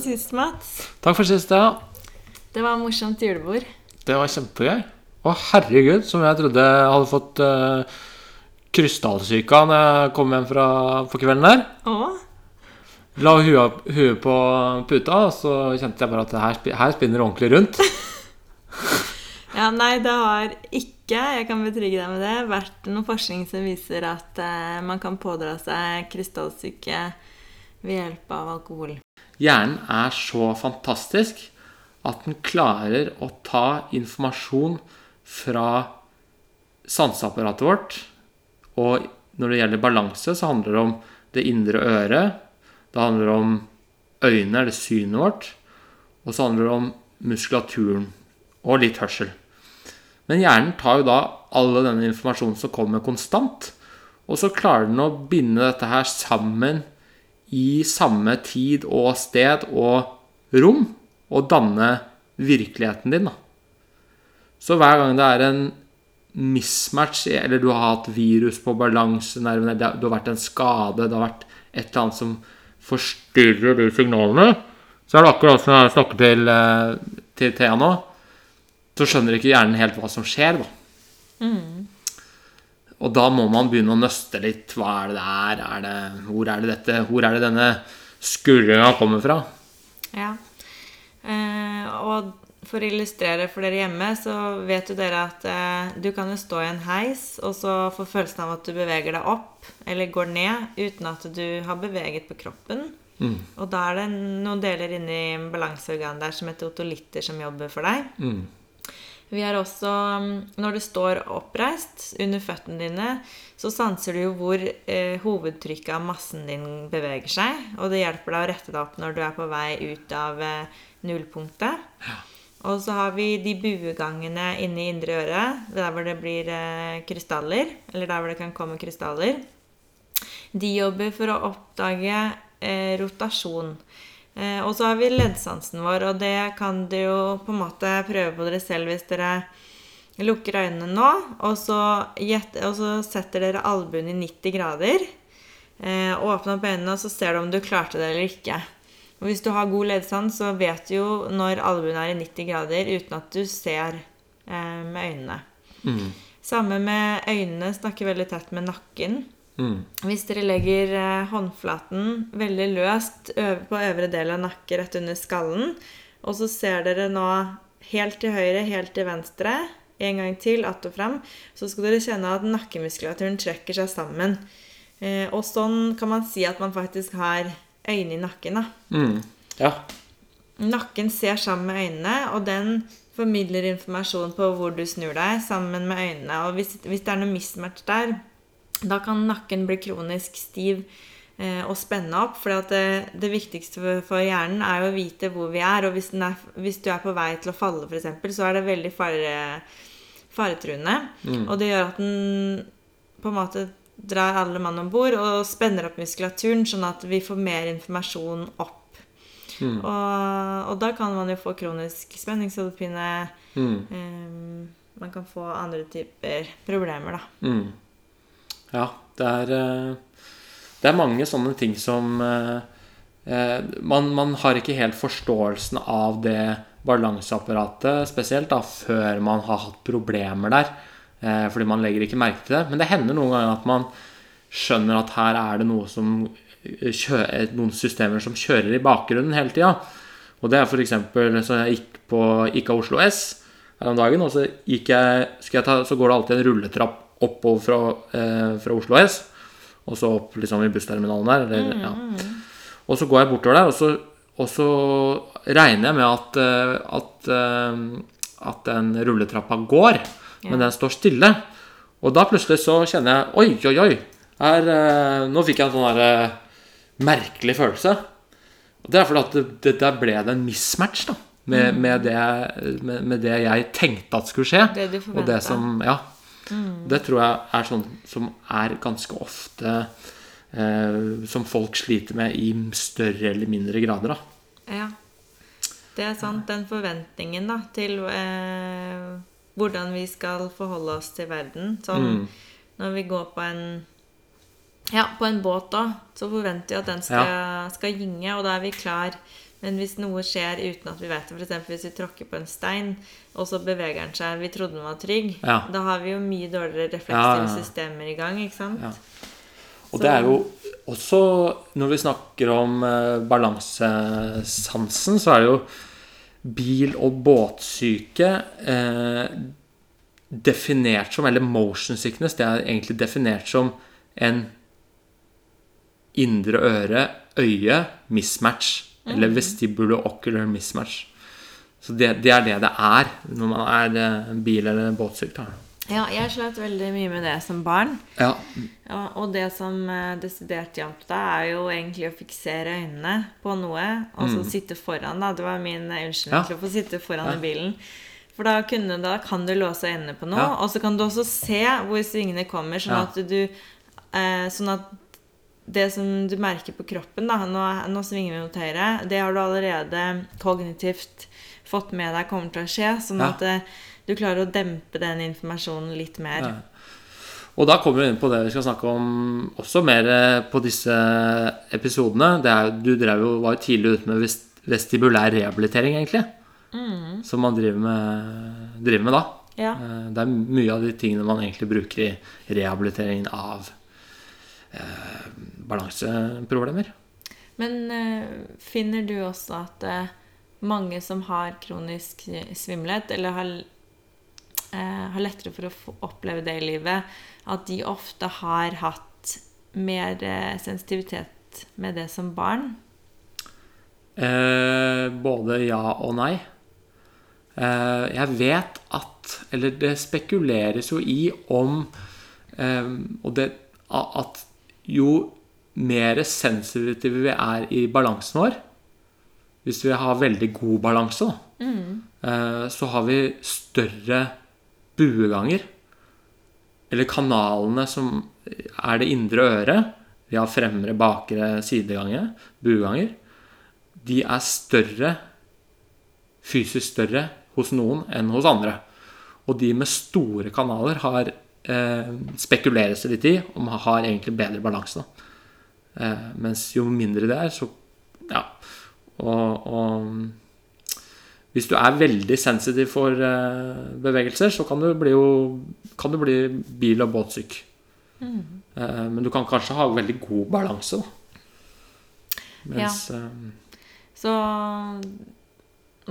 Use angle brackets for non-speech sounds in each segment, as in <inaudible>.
for sist, Mats. Takk for sist, ja. Det var morsomt julebord. Det var kjempegøy. Å, herregud, som jeg trodde jeg hadde fått uh, krystallsyka når jeg kom hjem fra, på kvelden der. Å? La huet, huet på puta, og så kjente jeg bare at her, her spinner det ordentlig rundt. <laughs> Ja, nei, det har ikke, jeg kan betrygge deg med det, vært noe forskning som viser at uh, man kan pådra seg krystallsyke ved hjelp av alkohol. Hjernen er så fantastisk at den klarer å ta informasjon fra sanseapparatet vårt. Og når det gjelder balanse, så handler det om det indre øret. Det handler om øynene, eller synet vårt. Og så handler det om muskulaturen og litt hørsel. Men hjernen tar jo da alle denne informasjonen som kommer konstant, og så klarer den å binde dette her sammen i samme tid og sted og rom, og danne virkeligheten din. da. Så hver gang det er en mismatch, eller du har hatt virus på balansenervene, det har- vært en skade, det har vært et eller annet som forstyrrer de signalene, så er det akkurat som jeg snakker til, eh, til Thea nå, så skjønner ikke hjernen helt hva som skjer, da. Og da må man begynne å nøste litt. Hva er det der? Er det, hvor er det dette? Hvor er det denne skurringa kommer fra? Ja. Eh, og for å illustrere for dere hjemme, så vet jo dere at eh, du kan jo stå i en heis, og så få følelsen av at du beveger deg opp eller går ned uten at du har beveget på kroppen. Og da er det noen deler inni balanseorganet der som heter otolitter, som jobber for deg. Mm. Vi har også, mm, når du står oppreist under føttene dine, så sanser du jo hvor eh, hovedtrykket av massen din beveger seg. Og det hjelper deg å rette deg opp når du er på vei ut av eh, nullpunktet. Og så har vi de buegangene inni indre øre, der hvor det blir eh, krystaller. Eller der hvor det kan komme krystaller. De jobber for å oppdage eh, rotasjon. Eh, og så har vi leddsansen vår, og det kan du jo på en måte prøve på dere selv hvis dere lukker øynene nå, og så, gjett- og så setter dere albuen i 90 grader. Eh, åpne opp øynene, og så ser du om du klarte det eller ikke. Og hvis du har god leddsans, så vet du jo når albuen er i 90 grader uten at du ser eh, med øynene. Samme med øynene, snakker veldig tett med nakken. Mm. Hvis dere legger eh, håndflaten veldig løst på øvre del av nakken rett under skallen, og så ser dere nå helt til høyre, helt til venstre, en gang til, att og fram, så skal dere kjenne at nakkemuskulaturen trekker seg sammen. Eh, og sånn kan man si at man faktisk har øyne i nakken. da. Mm. Ja. Nakken ser sammen med øynene, og den formidler informasjon på hvor du snur deg, sammen med øynene. Og hvis, hvis det er noe mismatch der, da kan nakken bli kronisk stiv eh, og spenne opp. For det, det viktigste for, hjernen er jo å vite hvor vi er. Og hvis, er, hvis du er på vei til å falle, f.eks., så er det veldig fare, faretruende. Og det gjør at den på en måte drar alle mann om bord og spenner opp muskulaturen, sånn at vi får mer informasjon opp. Og, og da kan man jo få kronisk spenningshodepine. Mm. Um, man kan få andre typer problemer, da. Ja, det er eh, Det er mange sånne ting som eh, eh, man, man har ikke helt forståelsen av det balanseapparatet, spesielt da, før man har hatt problemer der. Fordi man legger ikke merke til det. Men det hender noen ganger at man skjønner at her er det noe som noen systemer som kjører i bakgrunnen hele tida. Og det er f.eks. så jeg gikk på ICA Oslo S her om dagen, og så, gikk jeg ta, så går det alltid en rulletrapp oppover fra, eh, fra Oslo S, og så opp liksom i bussterminalen der. Eller, ja. Og så går jeg bortover der, og så, og så regner jeg med at, eh, at, eh, at den rulletrappa går, men Ja. den står stille. Og da plutselig så kjenner jeg Oi, oi, oi! Her, eh, nå fikk jeg en sånn der eh, merkelig følelse. Og det er fordi at det, det, der ble det en mismatch da, med, med, det, med, med det jeg tenkte at skulle skje. Det og det som Ja. Det tror jeg er sånn som er ganske ofte eh, Som folk sliter med i større eller mindre grader. da. Ja. Det er sant. Den forventningen da, til eh, hvordan vi skal forholde oss til verden. Som Mm. når vi går på en ja, på en båt da, så forventer vi at den skal, skal gynge, og da er vi klar Men hvis noe skjer uten at vi vet det, f.eks. hvis vi tråkker på en stein, og så beveger den seg, vi trodde den var trygg, Ja. da har vi jo mye dårligere refleksive ja, ja. systemer i gang, ikke sant? Ja. Og Så- det er jo også Når vi snakker om eh, balansesansen, så er det jo bil- og båtsyke eh, definert som Eller motion sickness, det er egentlig definert som en indre øre, øye, mismatch. Eller vestibulo-ocular mismatch. Så det, det er det det er når man er eh, bil- eller båtsyk. Da. Ja, jeg slet veldig mye med det som barn. Ja, Ja, og det som eh, desidert hjalp da, er jo egentlig å fiksere øynene på noe, og så sitte foran, da. Det var min eh, unnskyldning Mm. Ja. til å få sitte foran Ja. i bilen. For da, kunne, da kan du låse øynene på noe, og så kan du også se hvor svingene kommer, sånn at du eh, Sånn at det som du merker på kroppen, da Nå, nå svinger vi mot høyre. Det har du allerede kognitivt fått med deg kommer til å skje, sånn Ja. at eh, du klarer å dempe den informasjonen litt mer. Ja. Og da kommer vi inn på det vi skal snakke om også mer eh, på disse episodene. Det er, du drev jo, var jo tidlig ute med vestibulær rehabilitering, egentlig. Som man driver med, driver med da. Ja. Eh, Det er mye av de tingene man egentlig bruker i rehabiliteringen av eh, balanseproblemer. Men eh, finner du også at eh, mange som har kronisk svimmelhet, eller har, eh, har lettere for å oppleve det i livet, at de ofte har hatt mer sensitivitet med det som barn? Eh, både ja og nei. Eh, jeg vet at Eller det spekuleres jo i om eh, Og det at jo mer sensitive vi er i balansen vår Hvis vi har veldig god balanse, da, eh, så har vi større bueganger. Eller kanalene som er det indre øret. Vi har fremre, bakre, sideganger, bueganger de er større, fysisk større hos noen enn hos andre. Og de med store kanaler har eh, spekuleres det litt i om man har egentlig bedre balanse. Eh, mens jo mindre det er, så ja. Og, og hvis du er veldig sensitiv for eh, bevegelser, så kan du bli, jo, kan du bli bil- og båtsyk. Eh, men du kan kanskje ha veldig god balanse, da. Mens ja. Så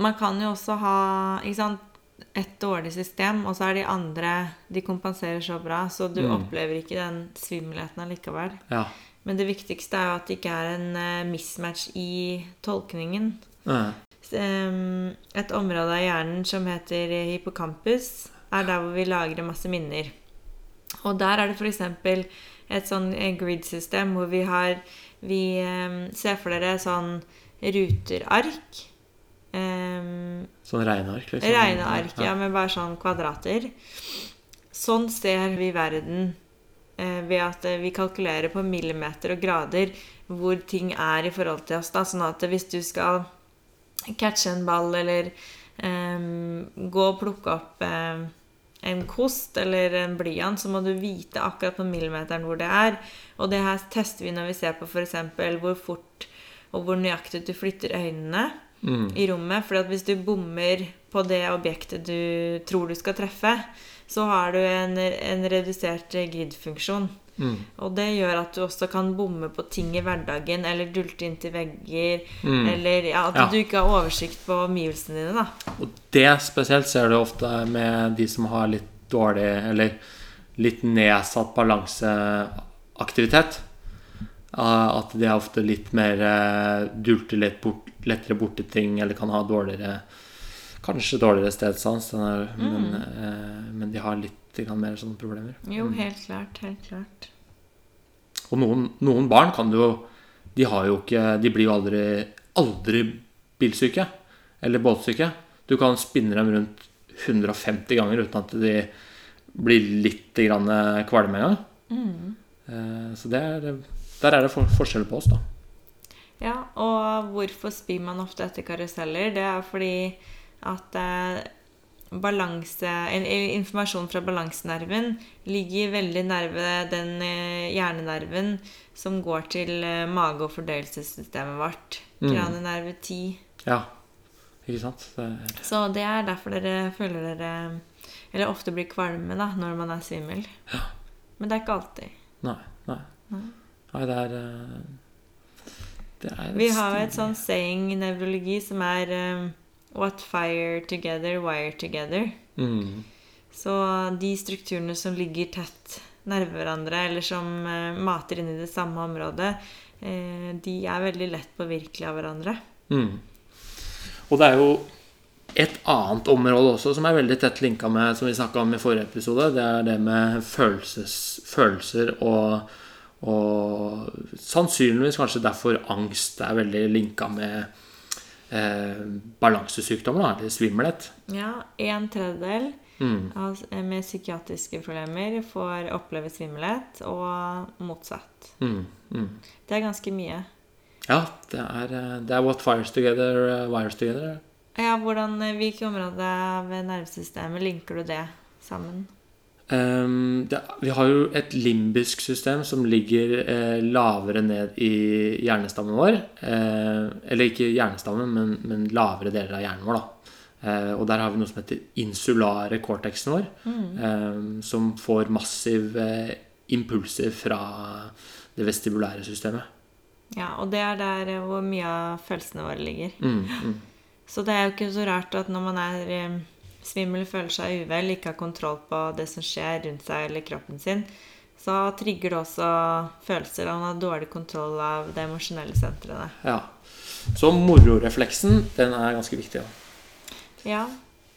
man kan jo også ha ikke sant, et dårlig system, og så er de andre De kompenserer så bra, så du Mm. opplever ikke den svimmelheten allikevel. ja. Men det viktigste er jo at det ikke er en eh, mismatch i tolkningen. Eh, S- Et område av hjernen som heter hippocampus, er der hvor vi lagrer masse minner. Og der er det f.eks. et sånn eh, grid-system hvor vi har Vi em, ser for dere sånn ruterark. Um, Sånn regneark, liksom. Regneark, ja, med bare sånn kvadrater. Sånn ser vi verden eh, ved at eh, vi kalkulerer på millimeter og grader hvor ting er i forhold til oss. Da. Sånn at hvis du skal catche en ball eller eh, gå og plukke opp eh, en kost eller en blyant, så må du vite akkurat på millimeteren hvor det er. Og det her tester vi når vi ser på f.eks. hvor fort og hvor nøyaktig du flytter øynene Mm. i rommet. For hvis du bommer på det objektet du tror du skal treffe, så har du en, en redusert grid-funksjon. Mm. Og det gjør at du også kan bomme på ting i hverdagen, eller dulte inntil vegger, Mm. eller ja, at Ja. du ikke har oversikt på omgivelsene dine, da. Og det spesielt ser du ofte med de som har litt dårlig eller litt nedsatt balanseaktivitet. Eh, At de er ofte litt mer eh, dulter litt bort, lettere borti ting, eller kan ha dårligere Kanskje dårligere stedsans, den mm. men, eh, men de har litt mer sånne problemer. Jo, helt klart. Helt klart. Og noen, noen barn kan jo De har jo ikke De blir jo aldri, aldri bilsyke. Eller båtsyke. Du kan spinne dem rundt 150 ganger uten at de blir litt grann kvalme engang. Mm. Eh, Så det er, der er det for, forskjell på oss, da. Ja, og hvorfor spyr man ofte etter karuseller? Det er fordi at eh, balanse, informasjon fra balansenerven ligger veldig nærme den eh, hjernenerven som går til eh, mage- og fordøyelsessystemet vårt. Mm. Kranienerve 10. Ja. Ikke sant? Det er, Så det er derfor dere føler dere Eller ofte blir kvalme da, når man er svimmel. Ja. Men det er ikke alltid. nei, nei. Nei. Nei, det er eh, Det er Vi har et sånn saying i nevrologi som er um, What fire together, wire together. mm. Så de strukturene som ligger tett nærme hverandre, eller som eh, mater inn i det samme området, eh, de er veldig lett påvirkelige av hverandre. Mm. Og det er jo et annet område også som er veldig tett linka med som vi snakka om i forrige episode. Det er det med følelses, følelser og, og sannsynligvis kanskje derfor angst er veldig linka med eh, balansesykdommer, eller svimmelhet. Ja, en tredjedel Mm. av, eh, med psykiatriske problemer får oppleve svimmelhet, og motsatt. Mm. Mm. Det er ganske mye. Ja, det er, eh, det er what fires together, uh, wires together. Ja, hvordan, eh, Hvilke områder av nervesystemet linker du det sammen? Ehm, det, vi har jo et limbisk system som ligger eh, lavere ned i hjernestammen vår. Eh, eller ikke hjernestammen, men, men lavere deler av hjernen vår. Eh, og der har vi noe som heter insulare cortexen vår, eh, som får massive impulser fra det vestibulære systemet. Ja, og det er der eh, hvor mye av følelsene våre ligger. Mm, mm. Så det er jo ikke så rart at når man er eh, svimmel, føler seg uvel, ikke har kontroll på det som skjer rundt seg eller kroppen sin, så trigger det også følelser, Han har dårlig kontroll av det emosjonelle sentrene. Ja. Så mororefleksen, den er ganske viktig. Da. Ja,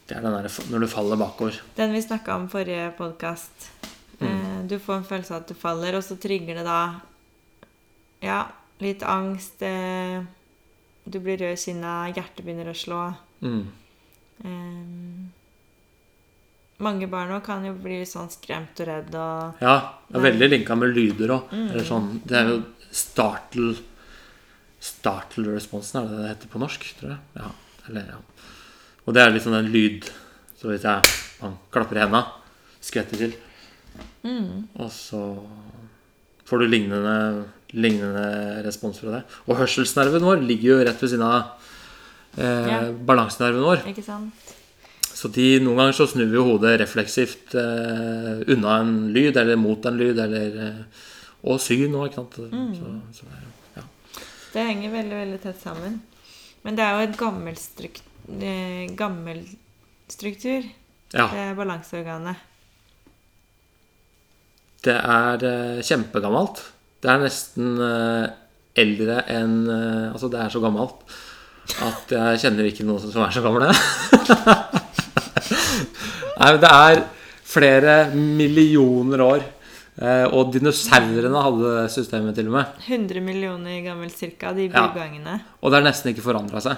Det er den der når du faller bakover. den vi snakka om forrige podkast. Mm. du får en følelse av at du faller, og så trigger det da ja, litt angst. Eh, du blir rød i kinna, hjertet begynner å slå. Mm. Eh, mange barn også kan jo bli sånn skremt og redd og Ja, det er veldig linka med lyder òg. Mm. Sånn, det er jo startle Startle-responsen, er det det heter på norsk? tror jeg. Ja, eller, ja. Og det er litt sånn en lyd Så hvis jeg man klapper i henda, skvetter til, mm. og så får du lignende, lignende respons fra det. Og hørselsnerven vår ligger jo rett ved siden av eh, Ja. balansenerven vår. Ikke sant? Så de, noen ganger så snur vi hodet refleksivt eh, unna en lyd, eller mot en lyd, eller eh, Og syn òg, ikke sant. Så, så det er Ja. Det henger veldig, veldig tett sammen. Men det er jo et gammel, struk eh, gammel struktur, ja. det balanseorganet. Det er eh, kjempegammelt. Det er nesten eh, eldre enn Altså, det er så gammelt at jeg kjenner ikke noen som er så gamle. <laughs> Nei, men det er flere millioner år. Eh, og dinosaurene hadde systemet til og med. 100 millioner gammelt cirka, de Ja. Og det har nesten ikke forandra seg.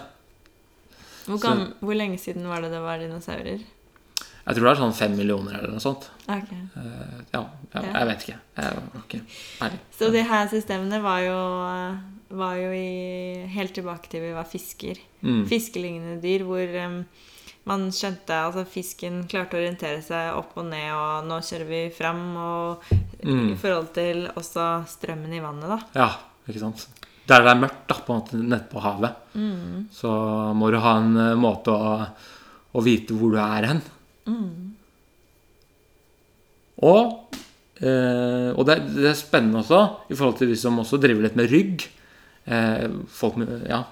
Hvor, Så- hvor lenge siden var det det var dinosaurer? Jeg tror det er sånn fem millioner eller noe sånt. Ok. Eh, ja, ja, jeg vet ikke. Jeg okay. Så de her systemene var jo, var jo i, helt tilbake til vi var fisker. Mm. Fiskelignende dyr hvor em, man skjønte altså fisken klarte å orientere seg opp og ned, og nå kjører vi fram, og Mm. i forhold til også strømmen i vannet, da. Ja, ikke sant. Der det er mørkt da, på en måte nede på havet, Mm. så må du ha en eh, måte å, å vite hvor du er hen. Mm. Og, eh, og det, det er spennende også, i forhold til de som også driver litt med rygg. Eh, folk med, ja,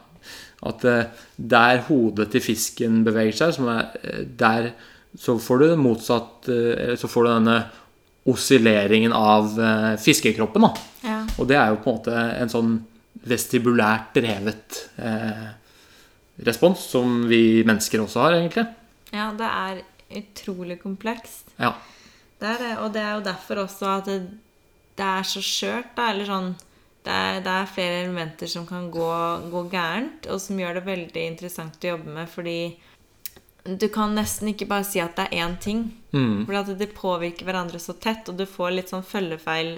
at eh, der hodet til fisken beveger seg, som er, eh, der så får du motsatt eh, Så får du denne oscilleringen av fiskekroppen. da. Ja. Og det er jo på en måte en sånn vestibulært drevet eh, respons, som vi mennesker også har, egentlig. ja, det er utrolig komplekst. Ja. Det det, og det er jo derfor også at det, det er så skjørt, da. Eller sånn det er, det er flere elementer som kan gå, gå gærent, og som gjør det veldig interessant å jobbe med, fordi du kan nesten ikke bare si at det er én ting. Mm. For det påvirker hverandre så tett, og du får litt sånn følgefeil.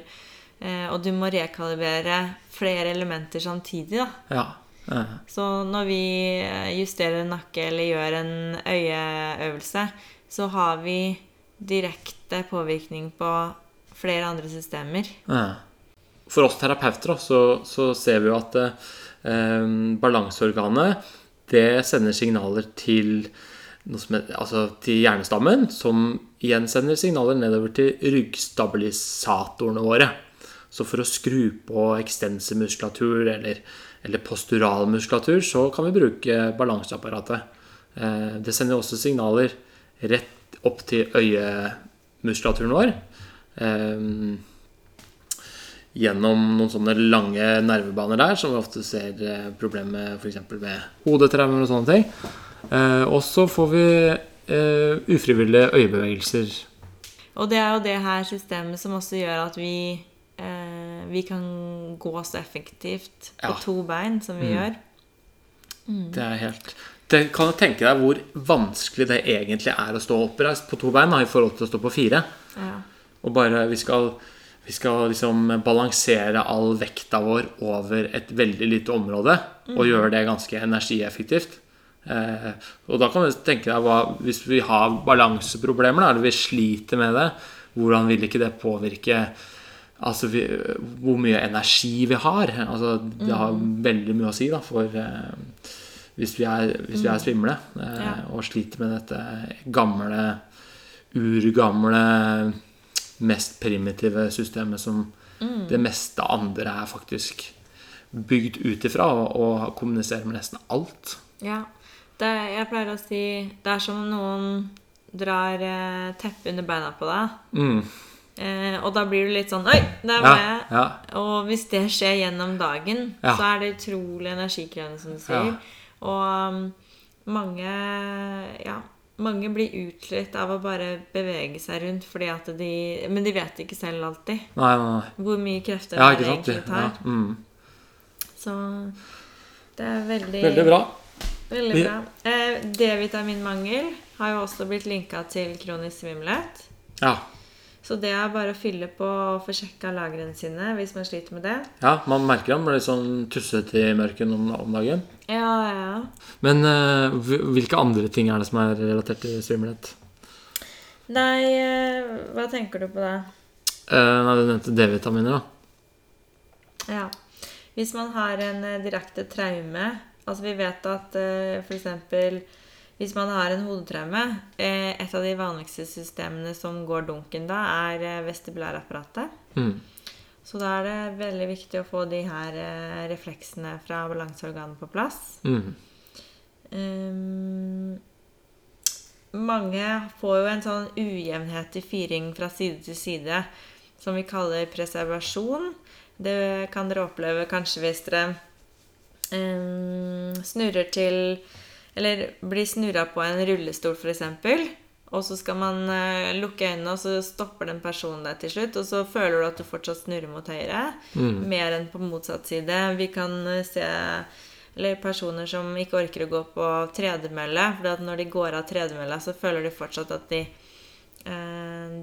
Eh, og du må rekalibrere flere elementer samtidig, da. ja. Eh, Så når vi eh, justerer en nakke eller gjør en øyeøvelse, så har vi direkte påvirkning på flere andre systemer. eh. For oss terapeuter så, så ser vi jo at eh, balanseorganet det sender signaler til, heter, altså til hjernestammen, som igjen sender signaler nedover til ryggstabilisatorene våre. Så for å skru på ekstensimuskulatur eller, eller posturalmuskulatur, så kan vi bruke balanseapparatet. Eh, det sender også signaler rett opp til øyemuskulaturen vår. Eh, gjennom noen sånne lange nervebaner der, som vi ofte ser eh, problemer med f.eks. med hodetraumer og sånne ting. Og så får vi ufrivillige øyebevegelser. Og det er jo det her systemet som også gjør at vi vi kan gå så effektivt på ja. to bein som vi mm. gjør. Mm. Det er helt det kan du tenke deg hvor vanskelig det egentlig er å stå oppreist på to bein da, i forhold til å stå på fire. Ja. Og bare vi skal, vi skal liksom balansere all vekta vår over et veldig lite område. Mm. Og gjøre det ganske energieffektivt. Eh, og da kan du tenke deg hva, Hvis vi har balanseproblemer, da, eller vi sliter med det, hvordan vil ikke det påvirke Altså vi, hvor mye energi vi har. Altså, det har mm. veldig mye å si da, for eh, hvis vi er, hvis vi er mm. svimle eh, og sliter med dette gamle, urgamle, mest primitive systemet som mm. det meste andre er faktisk bygd ut ifra, og, kommuniserer med nesten alt. Ja. Det, jeg pleier å si Det er som noen drar eh, teppet under beina på deg. Mm. Eh, og da blir du litt sånn Oi, der var ja, jeg. Ja. Og hvis det skjer gjennom dagen, ja. så er det utrolig energikrevende, som du sier. Og um, mange Ja, mange blir utslitt av å bare bevege seg rundt fordi at de Men de vet ikke selv alltid nei, nei, nei. hvor mye krefter ja, det egentlig tar. Ja. Mm. Så det er veldig Veldig bra. Veldig bra. Eh, D-vitaminmangel har jo også blitt linka til kronisk svimmelhet. Ja. Så det er bare å fylle på og få sjekka lagrene sine hvis man sliter med det. Ja, man merker han blir litt sånn tussete i mørket om, om, dagen. Ja, ja. Men uh, hvilke andre ting er det som er relatert til svimmelhet? Nei, uh, hva tenker du på da? Uh, nei, Du nevnte D-vitaminer, da. Ja. Hvis man har en direkte traume Altså, vi vet at uh, f.eks hvis man har en hodetraume eh, Et av de vanligste systemene som går dunken da, er eh, vestibulærapparatet. Mm. Så da er det veldig viktig å få de her eh, refleksene fra balanseorganet på plass. Mm. Um, mange får jo en sånn ujevnhet i fyring fra side til side som vi kaller preservasjon. Det kan dere oppleve kanskje hvis dere um, snurrer til eller blir snurra på en rullestol, f.eks. Og så skal man uh, lukke øynene, og så stopper den personen deg til slutt. Og så føler du at du fortsatt snurrer mot høyre, mm. mer enn på motsatt side. Vi kan uh, se eller personer som ikke orker å gå på tredemølle. For når de går av tredemølla, så føler de fortsatt at de, uh,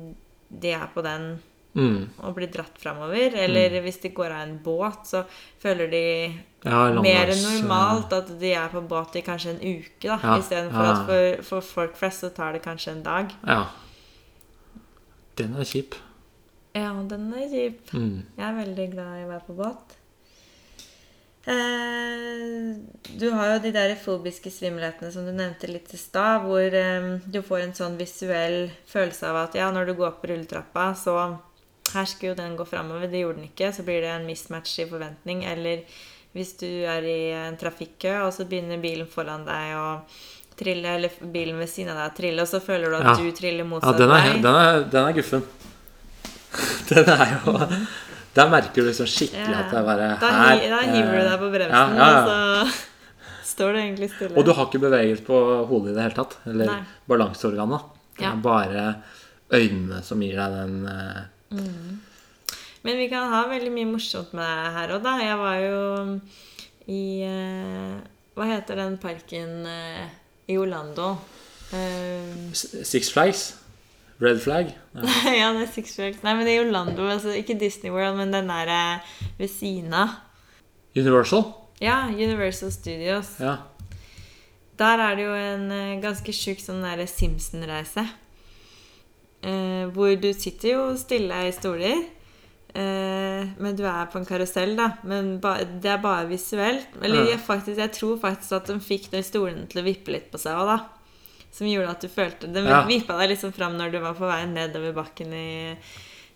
de er på den Mm. og blir dratt framover. Eller mm. hvis de går av en båt, så føler de ja, mer enn normalt at de er på båt i kanskje en uke. da, ja, Istedenfor ja. at for, for, folk flest så tar det kanskje en dag. Ja. Den er kjip. Ja, den er kjip. Mm. Jeg er veldig glad i å være på båt. Eh, du har jo de der fobiske svimmelhetene som du nevnte litt i stad, hvor eh, du får en sånn visuell følelse av at ja, når du går på rulletrappa, så her skulle jo den gå framover, det gjorde den ikke. Så blir det en mismatch i forventning. Eller hvis du er i en trafikkø, og så begynner bilen foran deg å trille, eller bilen ved siden av deg å trille, og så føler du at ja. du triller motsatt ja, den er. Den er, den er guffen. <laughs> den er jo Der merker du liksom skikkelig ja. at det er bare da, her Da hiver du deg på bremsen, og så <laughs> står du egentlig stille. Og du har ikke beveget på hodet i det hele tatt. Eller balanseorganet. Det er bare øynene som gir deg den eh, Mm. Men vi kan ha veldig mye morsomt med det her òg, da. Jeg var jo i uh, Hva heter den parken uh, i Orlando? Uh, Six Flags? Red Flag? <laughs> ja, det er Six Flags. Nei, men i Orlando. Altså, ikke Disney World, men den der ved siden av. Universal? Ja, Universal Studios. Ja. Der er det jo en ganske sjuk sånn Simpson-reise. Eh, hvor du sitter jo stille i stoler. Eh, men du er på en karusell, da. Men ba, det er bare visuelt. Eller Ja. jeg, faktisk, jeg tror faktisk at de fikk de stolene til å vippe litt på seg òg, da. Som gjorde at du følte De Ja. vippa deg liksom fram når du var på vei nedover bakken i,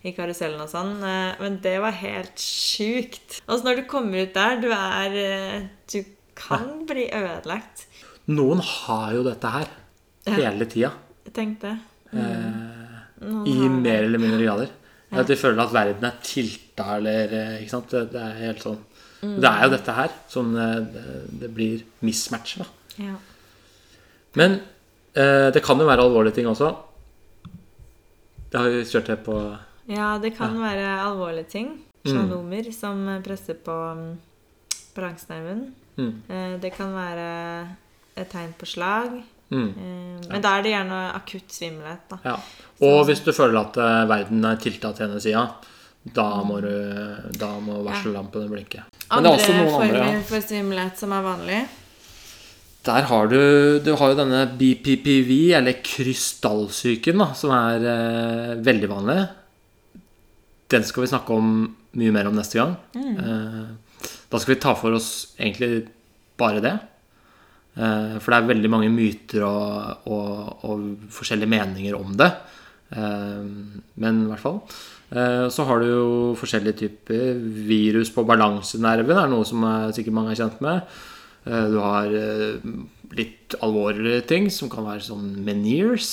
i karusellen og sånn. Eh, men det var helt sjukt. Og så når du kommer ut der, du er eh, Du kan bli ødelagt. Noen har jo dette her hele tida. Tenk det. Noen I har- mer eller mindre grader. At de føler at verden er tilta, eller eh, Ikke sant? Det, det er helt sånn. Mm. Det er jo dette her som eh, det, det blir mismatch, da. Ja. Men eh, det kan jo være alvorlige ting også. Det har vi kjørt det på Ja, det kan være alvorlige ting. Mm. Som presser på balansenerven. mm, Eh, Det kan være et tegn på slag. Mm, Men Men da er det gjerne akutt svimmelhet, da. ja. Og hvis du føler at eh, verden er tilta til ene sida, da må, du, da må varsellampene blinke. Men Andre er former. Ja. for svimmelhet som er vanlig. Der har du Du har jo denne BPPV, eller krystallsyken, da, som er eh, veldig vanlig. Den skal vi snakke om mye mer om neste gang. Eh, da skal vi ta for oss egentlig bare det. Eh, for det er veldig mange myter og, og, og forskjellige meninger om det. Eh, men i hvert fall. Eh, så har du jo forskjellige typer virus på balansenerven, er noe som er, sikkert mange er kjent med. Du har litt alvorligere ting, som kan være sånn meniers.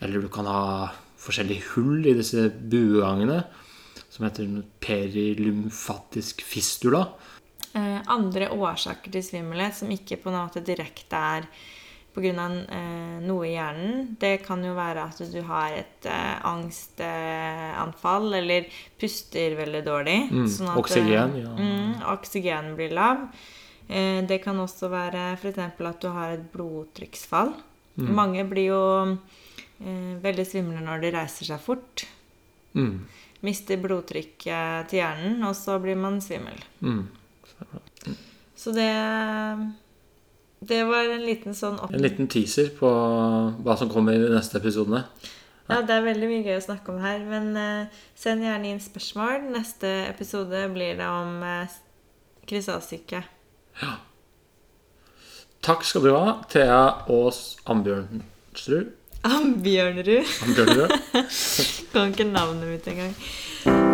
Eller du kan ha forskjellige hull i disse buegangene, som heter perilymfatisk fistula. Eh, andre årsaker til svimmelhet som ikke på en måte direkte er pga. Eh, noe i hjernen, det kan jo være at du har et eh, angstanfall eller puster veldig dårlig. Mm, sånn at, oksygen, ja. Mm, oksygen blir lav. Eh, det kan også være f.eks. at du har et blodtrykksfall. Mm. Mange blir jo eh, veldig svimle når de reiser seg fort. Mm. Mister blodtrykket til hjernen, og så blir man svimmel. Mm. Så det Det var en liten sånn opp... En liten teaser på hva som kommer i de neste episodene. Ja, det er veldig mye gøy å snakke om her, men eh, send gjerne inn spørsmål. Neste episode blir det om uh, krystallsyke. Takk skal du ha, Thea Aas Ambjørnsrud. Ambjørnerud. Ambjørnsrud. <laughs> Kan ikke navnet mitt engang.